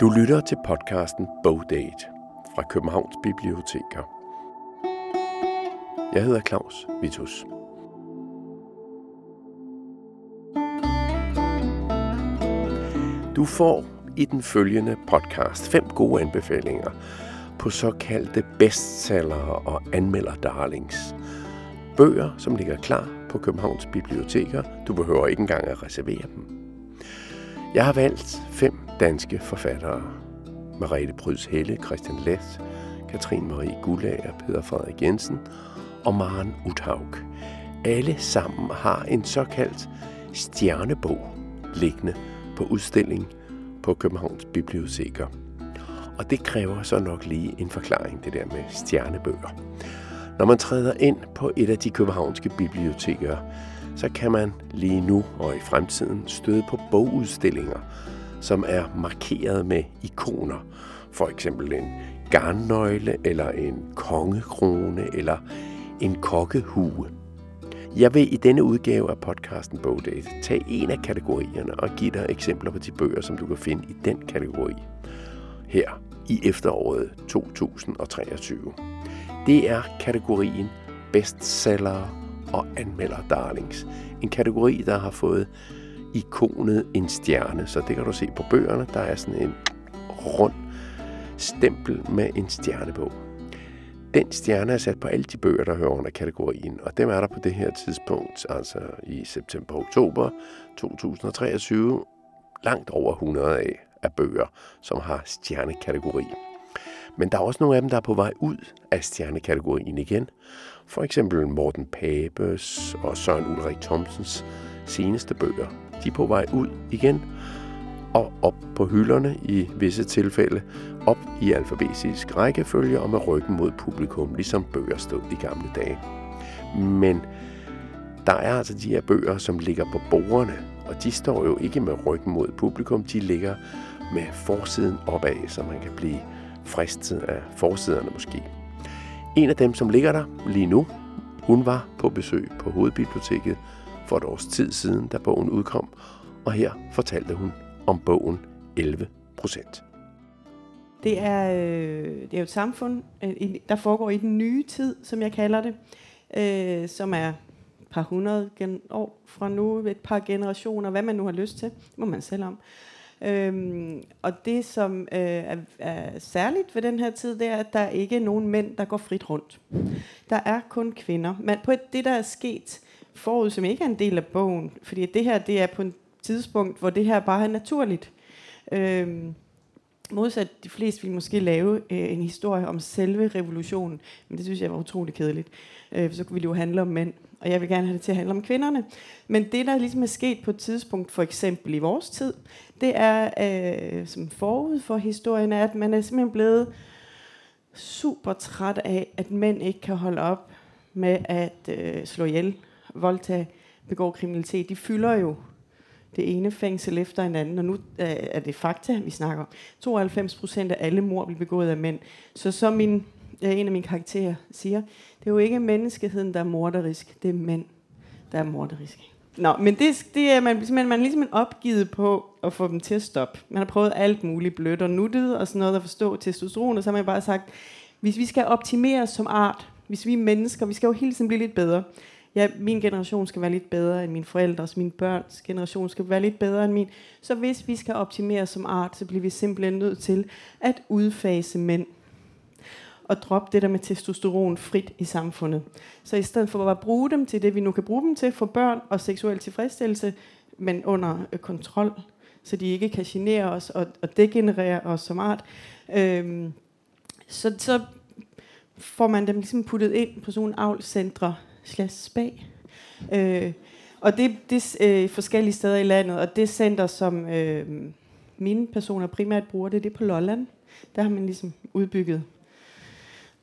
Du lytter til podcasten Bogdate fra Københavns Biblioteker. Jeg hedder Claus Vitus. Du får i den følgende podcast fem gode anbefalinger på såkaldte bestsellere og anmelder darlings. Bøger, som ligger klar på Københavns Biblioteker. Du behøver ikke engang at reservere dem. Jeg har valgt fem danske forfattere. Marete Pryds Helle, Christian Læs, Katrin Marie Gullager, Peter Frederik Jensen og Maren Uthaug. Alle sammen har en såkaldt stjernebog liggende på udstilling på Københavns Biblioteker. Og det kræver så nok lige en forklaring, det der med stjernebøger. Når man træder ind på et af de københavnske biblioteker, så kan man lige nu og i fremtiden støde på bogudstillinger, som er markeret med ikoner. For eksempel en garnnøgle, eller en kongekrone, eller en kokkehue. Jeg vil i denne udgave af podcasten Bogdate tage en af kategorierne og give dig eksempler på de bøger, som du kan finde i den kategori. Her i efteråret 2023. Det er kategorien bestseller og anmelder darlings. En kategori, der har fået ikonet en stjerne, så det kan du se på bøgerne. Der er sådan en rund stempel med en stjerne på. Den stjerne er sat på alle de bøger, der hører under kategorien, og dem er der på det her tidspunkt, altså i september-oktober 2023, langt over 100 af, af bøger, som har stjernekategori. Men der er også nogle af dem, der er på vej ud af stjernekategorien igen. For eksempel Morten Papes og Søren Ulrik Thomsens seneste bøger. De er på vej ud igen og op på hylderne i visse tilfælde, op i alfabetisk rækkefølge og med ryggen mod publikum, ligesom bøger stod i gamle dage. Men der er altså de her bøger, som ligger på bordene, og de står jo ikke med ryggen mod publikum, de ligger med forsiden opad, så man kan blive fristet af forsiderne måske. En af dem, som ligger der lige nu, hun var på besøg på Hovedbiblioteket for et års tid siden, da bogen udkom, og her fortalte hun om bogen 11 procent. Det er, øh, det er jo et samfund, øh, der foregår i den nye tid, som jeg kalder det, øh, som er et par hundrede år fra nu, et par generationer, hvad man nu har lyst til, det må man selv om. Øhm, og det, som øh, er, er særligt ved den her tid, det er, at der ikke er nogen mænd, der går frit rundt. Der er kun kvinder. Men på det, der er sket forud, som ikke er en del af bogen, fordi det her det er på et tidspunkt, hvor det her bare er naturligt. Øhm, modsat de fleste ville måske lave øh, en historie om selve revolutionen, men det synes jeg var utrolig kedeligt. Øh, så kunne vi jo handle om mænd og jeg vil gerne have det til at handle om kvinderne. Men det, der ligesom er sket på et tidspunkt, for eksempel i vores tid, det er, øh, som forud for historien, er, at man er simpelthen blevet super træt af, at mænd ikke kan holde op med at øh, slå ihjel, voldtage, begå kriminalitet. De fylder jo det ene fængsel efter en anden, og nu øh, er det fakta, vi snakker om. 92 procent af alle mor bliver begået af mænd. Så som min, øh, en af mine karakterer siger, det er jo ikke menneskeheden, der er morderisk, det er mænd, der er morderisk. Nå, men det, det er man, man, man er ligesom opgivet på at få dem til at stoppe. Man har prøvet alt muligt blødt og nuttet og sådan noget at forstå testosteron, og så har man bare sagt, hvis vi skal optimere som art, hvis vi er mennesker, vi skal jo hele tiden blive lidt bedre. Ja, min generation skal være lidt bedre end mine forældres, min børns generation skal være lidt bedre end min. Så hvis vi skal optimere som art, så bliver vi simpelthen nødt til at udfase mænd og droppe det der med testosteron frit i samfundet. Så i stedet for at bruge dem til det, vi nu kan bruge dem til, for børn og seksuel tilfredsstillelse, men under øh, kontrol, så de ikke kan genere os og, og degenerere os som art, øhm, så, så får man dem ligesom puttet ind på sådan nogle avlcentre, slash spa. Øh, og det, det er øh, forskellige steder i landet, og det center, som øh, mine personer primært bruger, det er på Lolland. Der har man ligesom udbygget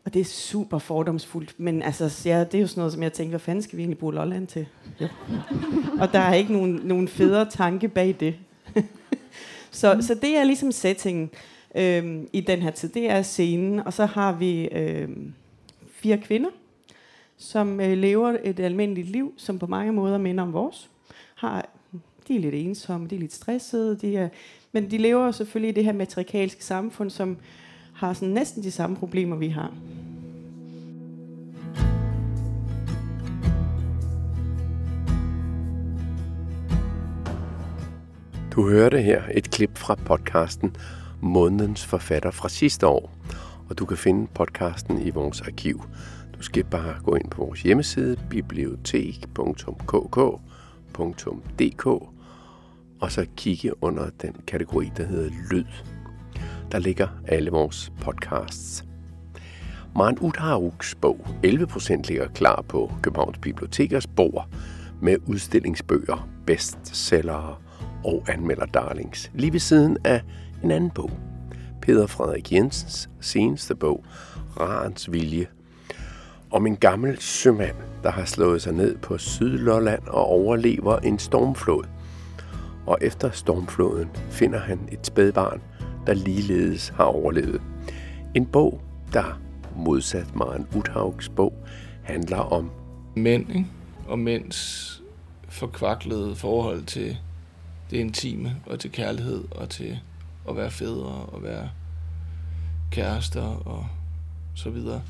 og det er super fordomsfuldt, men altså, ja, det er jo sådan noget, som jeg tænker, hvad fanden skal vi egentlig bruge Lolland til? Jo. og der er ikke nogen, nogen federe tanke bag det. så, så det er ligesom settingen øh, i den her tid. Det er scenen, og så har vi øh, fire kvinder, som øh, lever et almindeligt liv, som på mange måder minder om vores. Har, de er lidt ensomme, de er lidt stressede, de er Men de lever selvfølgelig i det her matrikalske samfund, som har sådan næsten de samme problemer, vi har. Du hørte her et klip fra podcasten Månedens Forfatter fra sidste år, og du kan finde podcasten i vores arkiv. Du skal bare gå ind på vores hjemmeside bibliotek.kk.dk og så kigge under den kategori, der hedder Lyd. Der ligger alle vores podcasts. Maren Uthaugs bog 11% ligger klar på Københavns Bibliotekers bord med udstillingsbøger, bestsellere og anmelder darlings. Lige ved siden af en anden bog. Peter Frederik Jensens seneste bog, Rarens Vilje, om en gammel sømand, der har slået sig ned på Sydlolland og overlever en stormflod. Og efter stormfloden finder han et spædbarn, der ligeledes har overlevet. En bog, der modsat Maren Uthaugs bog, handler om mænd, ikke? og mænds forkvaklede forhold til det intime, og til kærlighed, og til at være fædre, og være kærester, og så videre.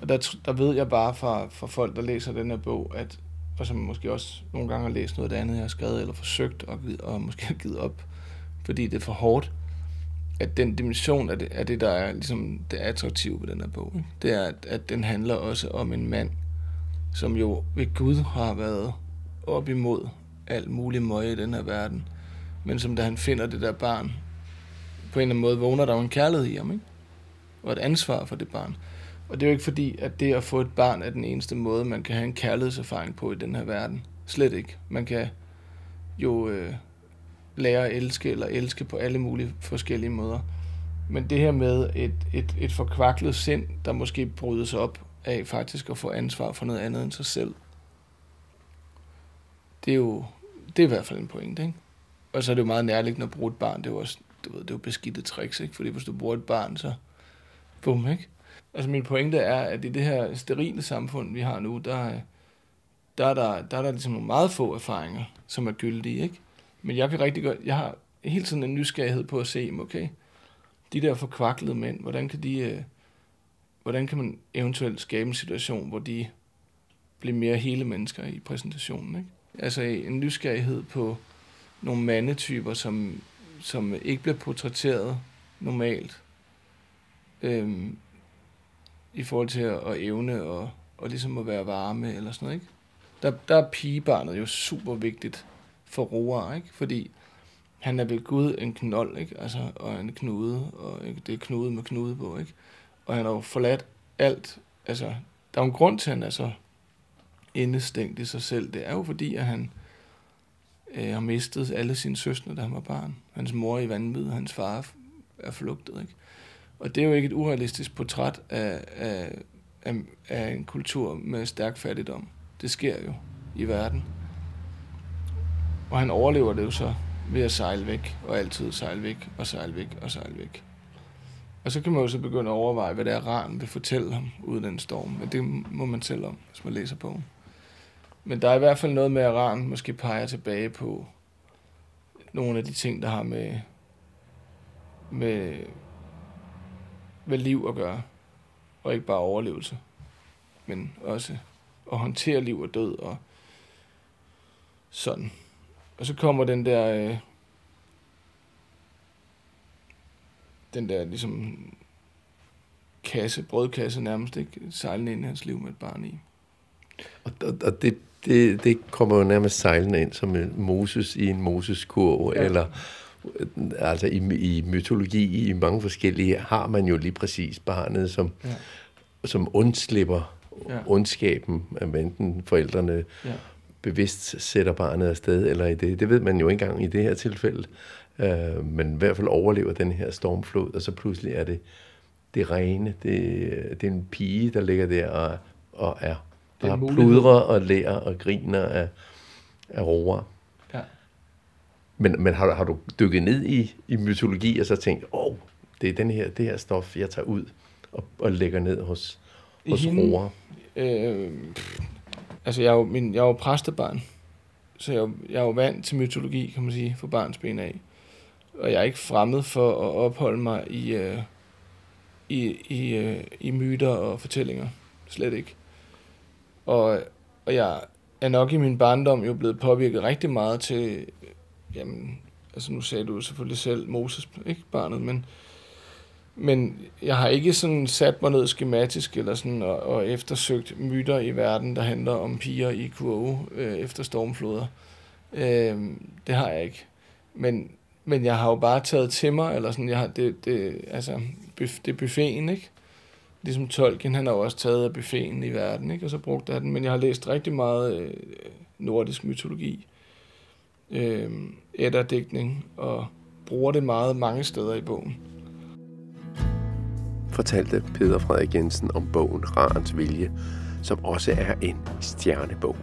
Og der, der ved jeg bare fra, fra folk, der læser den her bog, at, og som måske også nogle gange har læst noget af det andet, jeg har skrevet, eller forsøgt, og, og måske har givet op, fordi det er for hårdt, at den dimension af det, af det der er ligesom det attraktive ved den her bog, ikke? det er, at, at den handler også om en mand, som jo ved Gud har været op imod alt muligt møje i den her verden, men som da han finder det der barn, på en eller anden måde vågner der jo en kærlighed i ham, ikke? og et ansvar for det barn. Og det er jo ikke fordi, at det at få et barn er den eneste måde, man kan have en kærlighedserfaring på i den her verden. Slet ikke. Man kan jo øh, lære at elske, eller elske på alle mulige forskellige måder. Men det her med et, et, et forkvaklet sind, der måske brydes op af faktisk at få ansvar for noget andet end sig selv, det er jo det er i hvert fald en pointe, ikke? Og så er det jo meget nærliggende at bruge et barn. Det er jo også du ved, det er jo beskidte tricks, ikke? Fordi hvis du bruger et barn, så bum, ikke? Altså min pointe er, at i det her sterile samfund, vi har nu, der, der, er, der, der er der ligesom nogle meget få erfaringer, som er gyldige, ikke? Men jeg kan rigtig godt, jeg har hele tiden en nysgerrighed på at se, okay, de der forkvaklede mænd, hvordan kan de, øh, hvordan kan man eventuelt skabe en situation, hvor de bliver mere hele mennesker i præsentationen, ikke? Altså en nysgerrighed på nogle mandetyper, som, som ikke bliver portrætteret normalt, øhm, i forhold til at, at evne og, og ligesom at være varme eller sådan noget, ikke? Der, der er pigebarnet jo super vigtigt for Roar, ikke? Fordi han er ved Gud en knold, ikke? Altså, og en knude, og ikke? det er knude med knude på, ikke? Og han har jo forladt alt. Altså, der er jo en grund til, at han er så indestængt i sig selv. Det er jo fordi, at han øh, har mistet alle sine søstre, da han var barn. Hans mor i vanvid, hans far er flugtet, ikke? Og det er jo ikke et urealistisk portræt af, af, af, af en kultur med stærk fattigdom. Det sker jo i verden. Og han overlever det jo så ved at sejle væk, og altid sejle væk, og sejle væk, og sejle væk. Og så kan man jo så begynde at overveje, hvad det er, Ran vil fortælle ham uden den storm. Men det må man selv om, hvis man læser bogen. Men der er i hvert fald noget med, at Ran måske peger tilbage på nogle af de ting, der har med, med, med liv at gøre. Og ikke bare overlevelse, men også at håndtere liv og død og sådan. Og så kommer den der, øh, den der ligesom kasse, brødkasse nærmest, ikke? Sejlende ind i hans liv med et barn i. Og, og, og det, det, det kommer jo nærmest sejlende ind som en Moses i en Moses-kurv, ja. eller altså i, i mytologi, i mange forskellige, har man jo lige præcis barnet, som, ja. som undslipper ja. ondskaben, at enten forældrene ja. bevidst sætter barnet afsted, eller i det. Det ved man jo ikke engang i det her tilfælde. Uh, men i hvert fald overlever den her stormflod, og så pludselig er det det rene. Det, det er en pige, der ligger der og, og er bare pludrer og lærer og griner af, af roer. Men, men har, har du dykket ned i, i mytologi og så tænkt, åh, oh, det er den her, det her stof, jeg tager ud og, og lægger ned hos, hos roer? Øh, altså, jeg er, jo, min, jeg er jo præstebarn, så jeg, jeg er jo vant til mytologi, kan man sige, for barns ben af. og jeg er ikke fremmed for at opholde mig i, øh, i, i, øh, i myter og fortællinger. Slet ikke. Og, og jeg er nok i min barndom jo blevet påvirket rigtig meget til, jamen, altså nu sagde du selvfølgelig selv Moses, ikke barnet, men, men jeg har ikke sådan sat mig ned skematisk eller sådan og, og eftersøgt myter i verden, der handler om piger i kurve øh, efter stormfloder. Øh, det har jeg ikke. Men, men jeg har jo bare taget til mig, eller sådan, jeg har, det, det, altså, det er buffeten, ikke? Ligesom Tolkien, han har jo også taget af buffeten i verden, ikke? Og så brugt jeg den. Men jeg har læst rigtig meget øh, nordisk mytologi, øh, etterdækning, og bruger det meget mange steder i bogen. Fortalte Peter Frederik Jensen om bogen Rarens Vilje, som også er en stjernebog.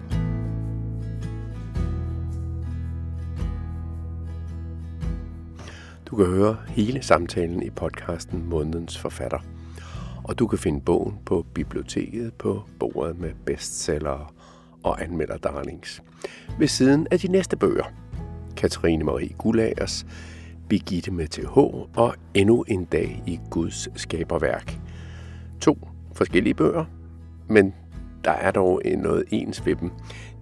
Du kan høre hele samtalen i podcasten Månedens Forfatter. Og du kan finde bogen på biblioteket på bordet med bestsellere og anmelder darlings. Ved siden af de næste bøger. Katrine Marie Gullagers, Begitte med TH og Endnu en dag i Guds skaberværk. To forskellige bøger, men der er dog noget ens ved dem.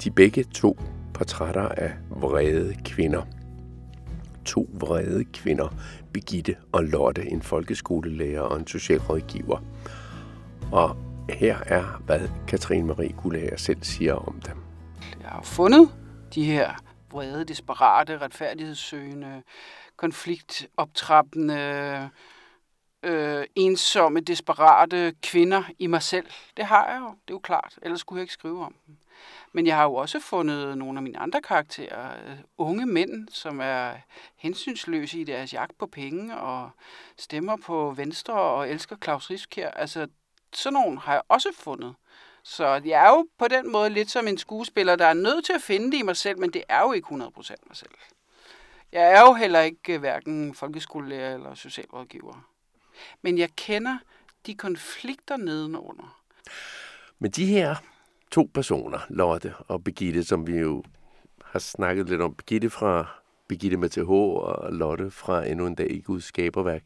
De begge to portrætter af vrede kvinder – to vrede kvinder, Begitte og Lotte, en folkeskolelærer og en socialrådgiver. Og her er, hvad Katrine Marie Gullager selv siger om dem. Jeg har fundet de her vrede, desperate, retfærdighedssøgende, konfliktoptrappende, øh, ensomme, desperate kvinder i mig selv. Det har jeg jo, det er jo klart. Ellers skulle jeg ikke skrive om dem. Men jeg har jo også fundet nogle af mine andre karakterer, øh, unge mænd, som er hensynsløse i deres jagt på penge og stemmer på Venstre og elsker Claus Riskær. Altså, sådan nogle har jeg også fundet. Så jeg er jo på den måde lidt som en skuespiller, der er nødt til at finde det i mig selv, men det er jo ikke 100% mig selv. Jeg er jo heller ikke øh, hverken folkeskolelærer eller socialrådgiver. Men jeg kender de konflikter nedenunder. Men de her to personer, Lotte og Begitte, som vi jo har snakket lidt om. Begitte fra Begitte med TH og Lotte fra Endnu en dag i Guds skaberværk.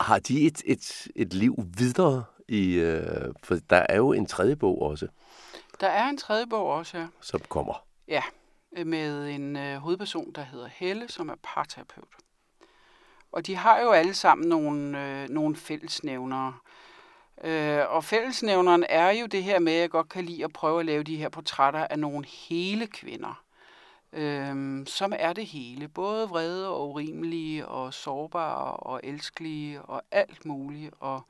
Har de et, et, et liv videre i, øh, for der er jo en tredje bog også. Der er en tredje bog også, ja. Som kommer. Ja, med en øh, hovedperson, der hedder Helle, som er parterapeut. Og de har jo alle sammen nogle, øh, nogle fællesnævnere. Øh, og fællesnævneren er jo det her med, at jeg godt kan lide at prøve at lave de her portrætter af nogle hele kvinder øhm, som er det hele. Både vrede og urimelige og sårbare og elskelige og alt muligt. Og,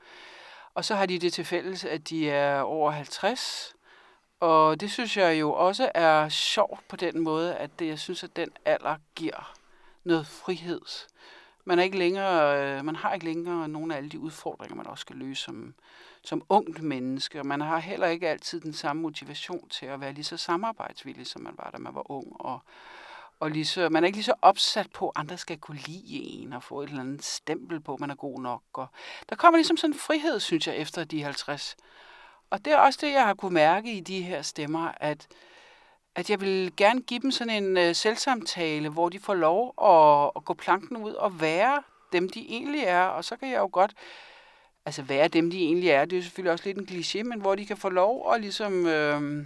og så har de det til fælles, at de er over 50. Og det synes jeg jo også er sjovt på den måde, at det, jeg synes, at den alder giver noget frihed. Man, er ikke længere, øh, man har ikke længere nogle af alle de udfordringer, man også skal løse som, som ungt menneske, og man har heller ikke altid den samme motivation til at være lige så samarbejdsvillig, som man var, da man var ung, og, og lige så, man er ikke lige så opsat på, at andre skal kunne lide en og få et eller andet stempel på, at man er god nok. Og der kommer ligesom sådan en frihed, synes jeg, efter de 50. Og det er også det, jeg har kunne mærke i de her stemmer, at, at jeg vil gerne give dem sådan en uh, selvsamtale, hvor de får lov at, at gå planken ud og være dem, de egentlig er. Og så kan jeg jo godt altså være dem, de egentlig er. Det er jo selvfølgelig også lidt en kliché, men hvor de kan få lov at ligesom, øh,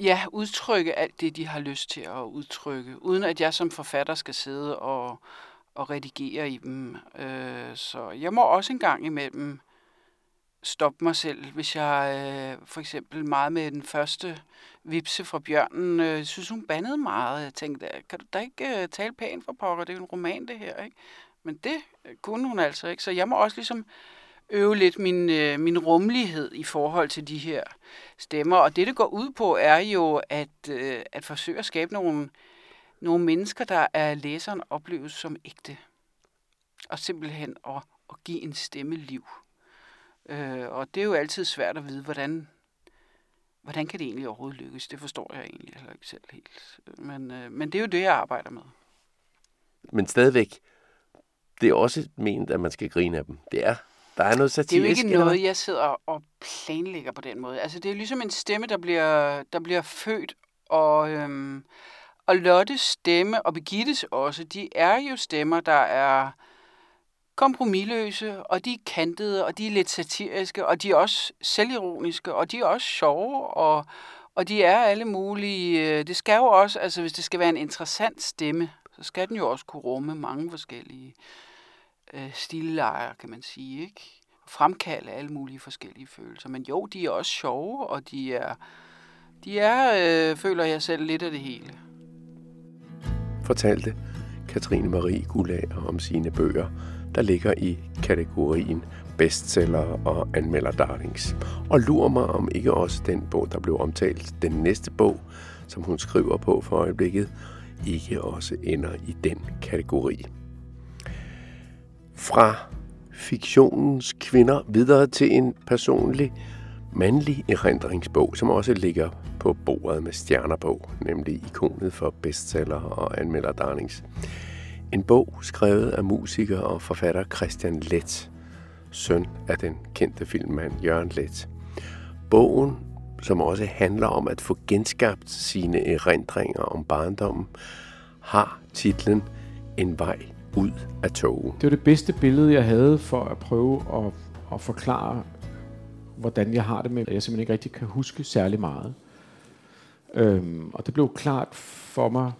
ja, udtrykke alt det, de har lyst til at udtrykke, uden at jeg som forfatter skal sidde og, og redigere i dem. Øh, så jeg må også en gang imellem stoppe mig selv, hvis jeg øh, for eksempel meget med den første vipse fra bjørnen, øh, synes hun bandede meget. Jeg tænkte, kan du da ikke øh, tale pænt for pokker? Det er jo en roman, det her, ikke? Men det øh, kunne hun altså ikke. Så jeg må også ligesom øve lidt min, øh, min rummelighed i forhold til de her stemmer. Og det, det går ud på, er jo at, øh, at forsøge at skabe nogle, nogle mennesker, der er læseren opleves som ægte. Og simpelthen at, at give en stemme liv. Øh, og det er jo altid svært at vide, hvordan, hvordan kan det egentlig overhovedet lykkes. Det forstår jeg egentlig heller ikke selv helt. Øh, men, øh, men det er jo det, jeg arbejder med. Men stadigvæk, det er også ment, at man skal grine af dem. Det er, der er noget satirisk. Det er jo ikke noget, jeg sidder og planlægger på den måde. Altså, det er ligesom en stemme, der bliver, der bliver født, og, øhm, og Lottes stemme, og Begittes også, de er jo stemmer, der er kompromilløse, og de er kantede, og de er lidt satiriske, og de er også selvironiske, og de er også sjove, og, og de er alle mulige. Øh, det skal jo også, altså hvis det skal være en interessant stemme, så skal den jo også kunne rumme mange forskellige øh, stillejer, kan man sige, ikke? Fremkalde alle mulige forskellige følelser. Men jo, de er også sjove, og de er, de er øh, føler jeg selv, lidt af det hele. Fortalte Katrine Marie Gulager om sine bøger, der ligger i kategorien bestseller og anmelder darlings. Og lurer mig om ikke også den bog, der blev omtalt, den næste bog, som hun skriver på for øjeblikket, ikke også ender i den kategori. Fra fiktionens kvinder videre til en personlig mandlig erindringsbog, som også ligger på bordet med stjerner på, nemlig ikonet for bestseller og anmelder darlings. En bog skrevet af musiker og forfatter Christian Let, søn af den kendte filmmand Jørgen Let. Bogen, som også handler om at få genskabt sine erindringer om barndommen, har titlen En vej ud af toget. Det var det bedste billede, jeg havde for at prøve at, at forklare, hvordan jeg har det med, at jeg simpelthen ikke rigtig kan huske særlig meget. Øhm, og det blev klart for mig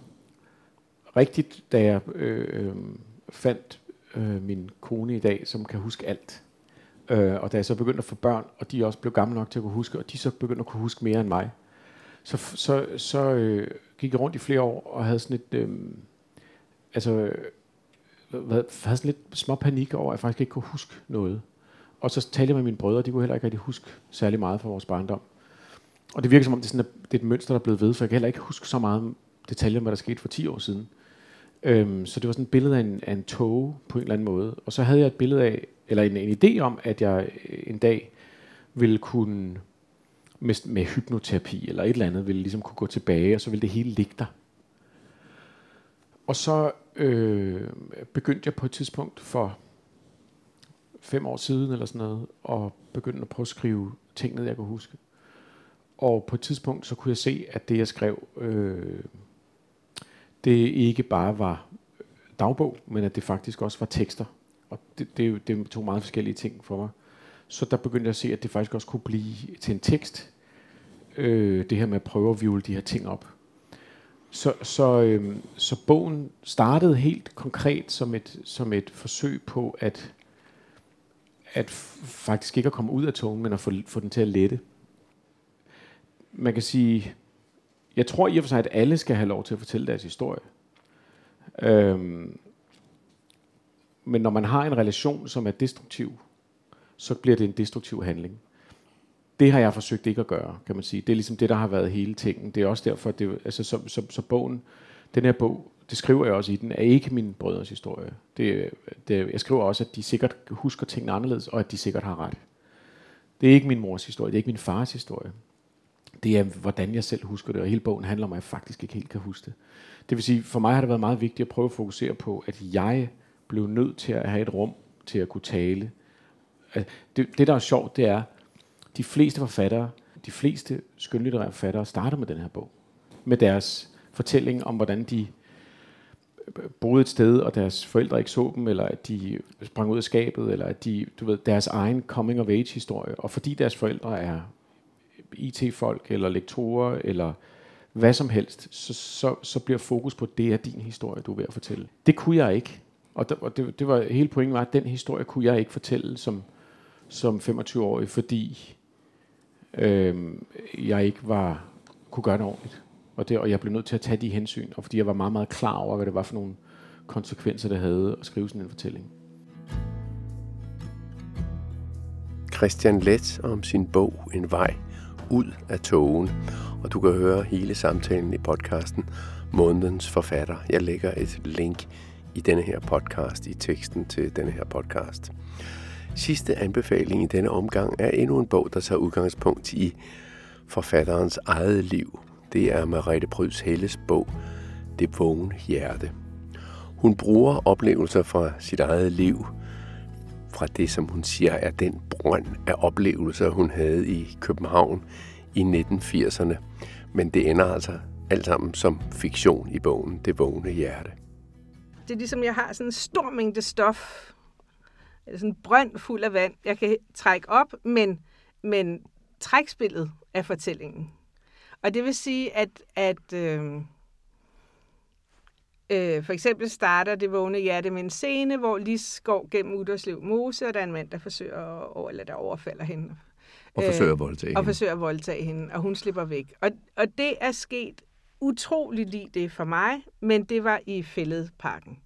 rigtigt, da jeg øh, øh, fandt øh, min kone i dag, som kan huske alt. Øh, og da jeg så begyndte at få børn, og de også blev gamle nok til at kunne huske, og de så begyndte at kunne huske mere end mig, så, så, så øh, gik jeg rundt i flere år og havde sådan et... Øh, altså, øh, havde sådan lidt små panik over, at jeg faktisk ikke kunne huske noget. Og så talte jeg med mine brødre, de kunne heller ikke rigtig huske særlig meget fra vores barndom. Og det virker som om, det er, sådan, at det er et mønster, der er blevet ved, for jeg kan heller ikke huske så meget detaljer om, hvad der skete for 10 år siden. Øhm, så det var sådan et billede af en, af en tog på en eller anden måde. Og så havde jeg et billede af, eller en, en idé om, at jeg øh, en dag ville kunne med, med hypnoterapi eller et eller andet, ville ligesom kunne gå tilbage, og så ville det hele ligge der. Og så øh, begyndte jeg på et tidspunkt for fem år siden eller sådan noget, og begyndte at prøve at skrive ting ned, jeg kunne huske. Og på et tidspunkt, så kunne jeg se, at det, jeg skrev, øh, det ikke bare var dagbog, men at det faktisk også var tekster. Og det, det, det tog meget forskellige ting for mig. Så der begyndte jeg at se, at det faktisk også kunne blive til en tekst. Øh, det her med at prøve at vivle de her ting op. Så, så, øh, så bogen startede helt konkret som et, som et forsøg på at, at faktisk ikke at komme ud af tungen, men at få, få den til at lette. Man kan sige, jeg tror i og for sig, at alle skal have lov til at fortælle deres historie. Øhm, men når man har en relation, som er destruktiv, så bliver det en destruktiv handling. Det har jeg forsøgt ikke at gøre, kan man sige. Det er ligesom det, der har været hele tingen. Det er også derfor, det, altså, så, så, så bogen, den her bog, det skriver jeg også i den, er ikke min brødres historie. Det, det, jeg skriver også, at de sikkert husker tingene anderledes, og at de sikkert har ret. Det er ikke min mors historie, det er ikke min fars historie det er, hvordan jeg selv husker det, og hele bogen handler om, at jeg faktisk ikke helt kan huske det. Det vil sige, for mig har det været meget vigtigt at prøve at fokusere på, at jeg blev nødt til at have et rum til at kunne tale. Det, det der er sjovt, det er, de fleste forfattere, de fleste skønlitterære forfattere starter med den her bog. Med deres fortælling om, hvordan de boede et sted, og deres forældre ikke så dem, eller at de sprang ud af skabet, eller at de, du ved, deres egen coming of age historie. Og fordi deres forældre er IT-folk, eller lektorer, eller hvad som helst, så, så, så bliver fokus på, det er din historie, du er ved at fortælle. Det kunne jeg ikke. Og, det, og det, det var hele pointen var, at den historie kunne jeg ikke fortælle som, som 25-årig, fordi øh, jeg ikke var kunne gøre det ordentligt. Og, det, og jeg blev nødt til at tage de hensyn, og fordi jeg var meget, meget klar over, hvad det var for nogle konsekvenser, det havde at skrive sådan en fortælling. Christian Let om sin bog En vej ud af togen, og du kan høre hele samtalen i podcasten Månedens Forfatter. Jeg lægger et link i denne her podcast, i teksten til denne her podcast. Sidste anbefaling i denne omgang er endnu en bog, der tager udgangspunkt i forfatterens eget liv. Det er Marete Pryds Helles bog, Det vågne hjerte. Hun bruger oplevelser fra sit eget liv, fra det, som hun siger er den brønd af oplevelser, hun havde i København i 1980'erne. Men det ender altså Alt sammen som fiktion i bogen Det vågne hjerte. Det er ligesom, jeg har sådan en stor mængde stof, sådan en brønd fuld af vand, jeg kan trække op, men, men trækspillet af fortællingen. Og det vil sige, at, at øh, øh, for eksempel starter det vågne hjerte med en scene, hvor Lis går gennem Uderslev Mose, og der er en mand, der forsøger at, eller der overfalder hende. Og forsøger at voldtage øh, Og forsøger at voldtage hende, og hun slipper væk. Og, og det er sket utrolig lige det for mig, men det var i Fælledparken.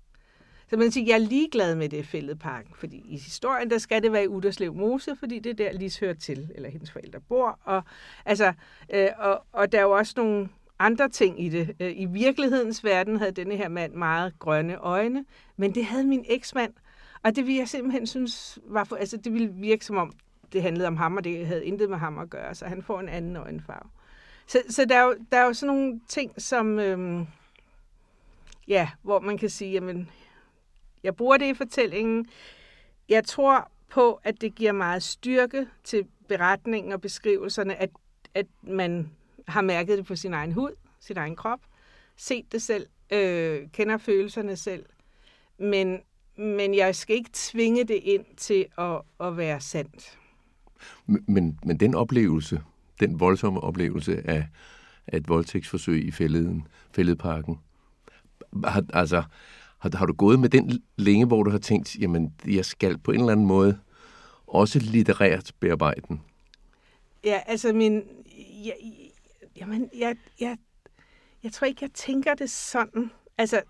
Så man siger, jeg er ligeglad med det Fælledparken, fordi i historien, der skal det være i Uderslev Mose, fordi det er der, Lis hører til, eller hendes forældre bor. Og, altså, øh, og, og der er jo også nogle andre ting i det. Øh, I virkelighedens verden havde denne her mand meget grønne øjne, men det havde min eksmand. Og det ville jeg simpelthen synes var for, altså det ville virke som om, det handlede om ham, og det havde intet med ham at gøre, så han får en anden øjenfarve. Så, så der, er jo, der er jo sådan nogle ting, som, øhm, ja, hvor man kan sige, jamen, jeg bruger det i fortællingen. Jeg tror på, at det giver meget styrke til beretningen og beskrivelserne, at, at man har mærket det på sin egen hud, sin egen krop, set det selv, øh, kender følelserne selv. Men, men jeg skal ikke tvinge det ind til at, at være sandt. Men, men den oplevelse, den voldsomme oplevelse af, af et voldtægtsforsøg i fælleden, fælledparken, har, altså, har, har du gået med den længe, hvor du har tænkt, jamen, jeg skal på en eller anden måde også litterært bearbejde den? Ja, altså min... Jeg, jamen, jeg, jeg, jeg tror ikke, jeg tænker det sådan. Altså,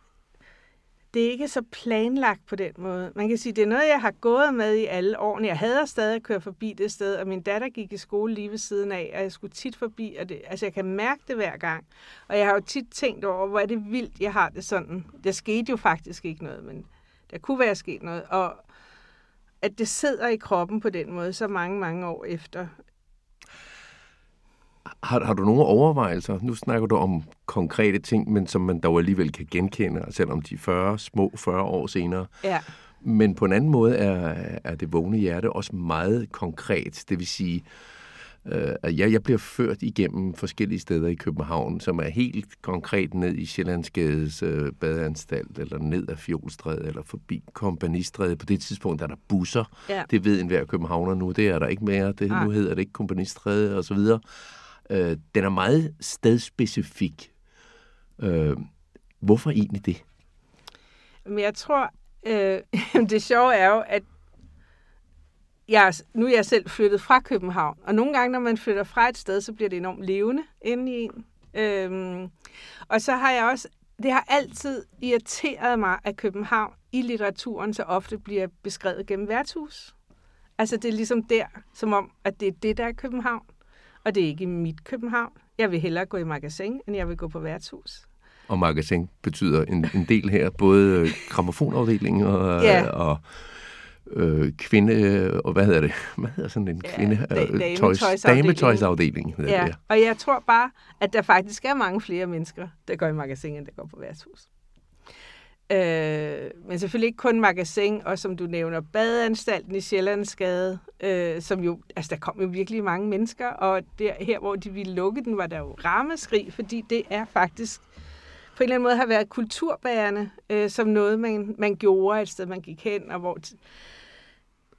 det er ikke så planlagt på den måde. Man kan sige, det er noget, jeg har gået med i alle årene. Jeg hader stadig at køre forbi det sted, og min datter gik i skole lige ved siden af, og jeg skulle tit forbi, og det, altså jeg kan mærke det hver gang. Og jeg har jo tit tænkt over, hvor er det vildt, jeg har det sådan. Der skete jo faktisk ikke noget, men der kunne være sket noget. Og at det sidder i kroppen på den måde, så mange, mange år efter. Har, har du nogle overvejelser? Nu snakker du om konkrete ting, men som man dog alligevel kan genkende, selvom de er 40, små 40 år senere. Ja. Men på en anden måde er, er det vågne hjerte også meget konkret. Det vil sige, øh, at jeg, jeg bliver ført igennem forskellige steder i København, som er helt konkret ned i Sjællandsgades øh, badeanstalt, eller ned ad Fjolstræde, eller forbi Kompanistræde. På det tidspunkt er der busser. Ja. Det ved enhver københavner nu. Det er der ikke mere. Det, nu hedder det ikke Kompanistræde, og så videre. Øh, den er meget stedspecifik. Øh, hvorfor egentlig det? Men jeg tror, øh, det sjove er jo, at jeg, nu er jeg selv flyttet fra København, og nogle gange, når man flytter fra et sted, så bliver det enormt levende inde i en. Øhm, og så har jeg også, det har altid irriteret mig, at København i litteraturen så ofte bliver beskrevet gennem værtshus. Altså det er ligesom der, som om, at det er det, der er København, og det er ikke mit København. Jeg vil hellere gå i magasin, end jeg vil gå på værtshus. Og magasin betyder en, en del her, både gramofonafdelingen og, Ja. og øh, kvinde, og hvad hedder det? Hvad hedder sådan en Ja, kvinde? da- øh, dametøjsafdelingen. Dametøjsafdeling Ja, ja. og jeg tror bare, at der faktisk er mange flere mennesker, der går i magasin, end der går på værtshus. Øh, men selvfølgelig ikke kun magasin, og som du nævner, badeanstalten i Sjællandsgade, øh, som jo, altså der kom jo virkelig mange mennesker, og der, her hvor de ville lukke den, var der jo rammeskrig, fordi det er faktisk på en eller anden måde har været kulturbærende, øh, som noget, man, man gjorde et sted, man gik hen, og hvor t-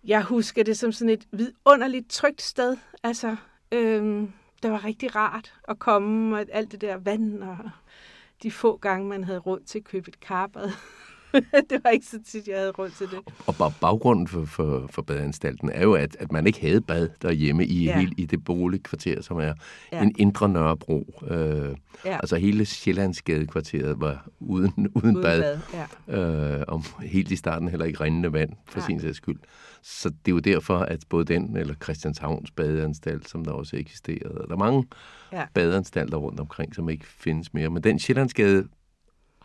jeg husker det som sådan et vidunderligt trygt sted. Altså, øh, det var rigtig rart at komme, og alt det der vand, og de få gange, man havde råd til at købe et karpad. det var ikke så tit, jeg havde råd til det. Og bag- baggrunden for, for, for badeanstalten er jo, at, at man ikke havde bad derhjemme i, Ja. ja. hele, i det boligkvarter, som er Ja. ja. en indre Nørrebro. Øh, Ja. Altså hele Sjællandsgadekvarteret var uden, uden, Uden bad. bad, ja. Øh, og helt i starten heller ikke rindende vand, for Nej. sin sags skyld. Så det er jo derfor, at både den eller Christianshavns badeanstalt, som der også eksisterede, der er mange Ja. badeanstalter rundt omkring, som ikke findes mere. Men den Sjællandsgade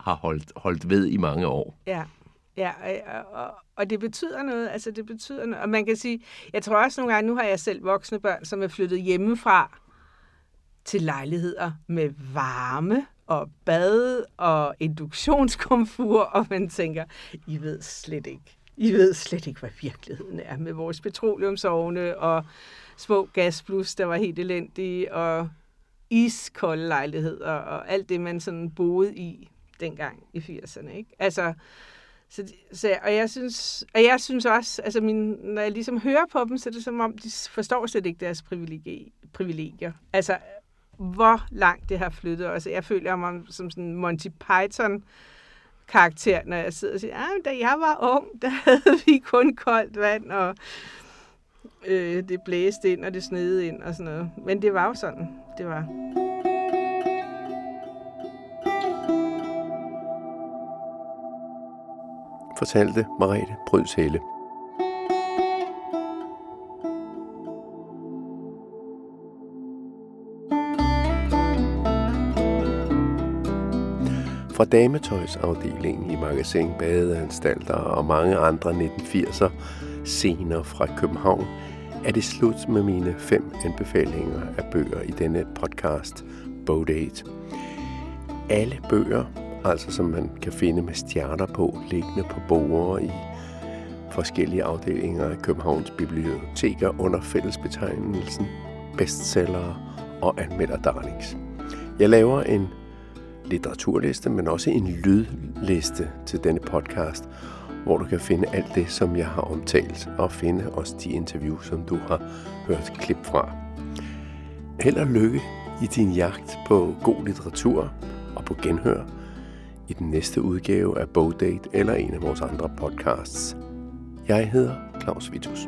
har holdt, holdt ved i mange år. Ja, ja og, og, og det betyder noget. Altså, det betyder noget. Og man kan sige, jeg tror også nogle gange, nu har jeg selv voksne børn, som er flyttet hjemmefra til lejligheder med varme og bad og induktionskomfur, og man tænker, I ved slet ikke, I ved slet ikke, hvad virkeligheden er med vores petroleumsovne og små gasplus, der var helt elendige, og iskolde lejligheder og alt det, man sådan boede i dengang i 80'erne. Ikke? Altså, så, så, og, jeg synes, og jeg synes også, altså min, når jeg ligesom hører på dem, så er det som om, de forstår slet ikke deres privilegier. privilegier. Altså, hvor langt det har flyttet os. Jeg føler mig som sådan Monty Python karakter, når jeg sidder og siger, ah, da jeg var ung, der havde vi kun koldt vand, og øh, det blæste ind, og det snede ind, og sådan noget. Men det var jo sådan, det var. Fortalte Marete Brydshæle. Fra dametøjsafdelingen i Magasin Badeanstalter og mange andre 1980'er scener fra København er det slut med mine fem anbefalinger af bøger i denne podcast Bodate. Alle bøger, altså som man kan finde med stjerner på, liggende på borde i forskellige afdelinger af Københavns biblioteker under fællesbetegnelsen bestseller og anmelder darlings. Jeg laver en litteraturliste, men også en lydliste til denne podcast, hvor du kan finde alt det, som jeg har omtalt, og finde også de interviews, som du har hørt klip fra. Held og lykke i din jagt på god litteratur og på genhør i den næste udgave af Bogdate eller en af vores andre podcasts. Jeg hedder Claus Vitus.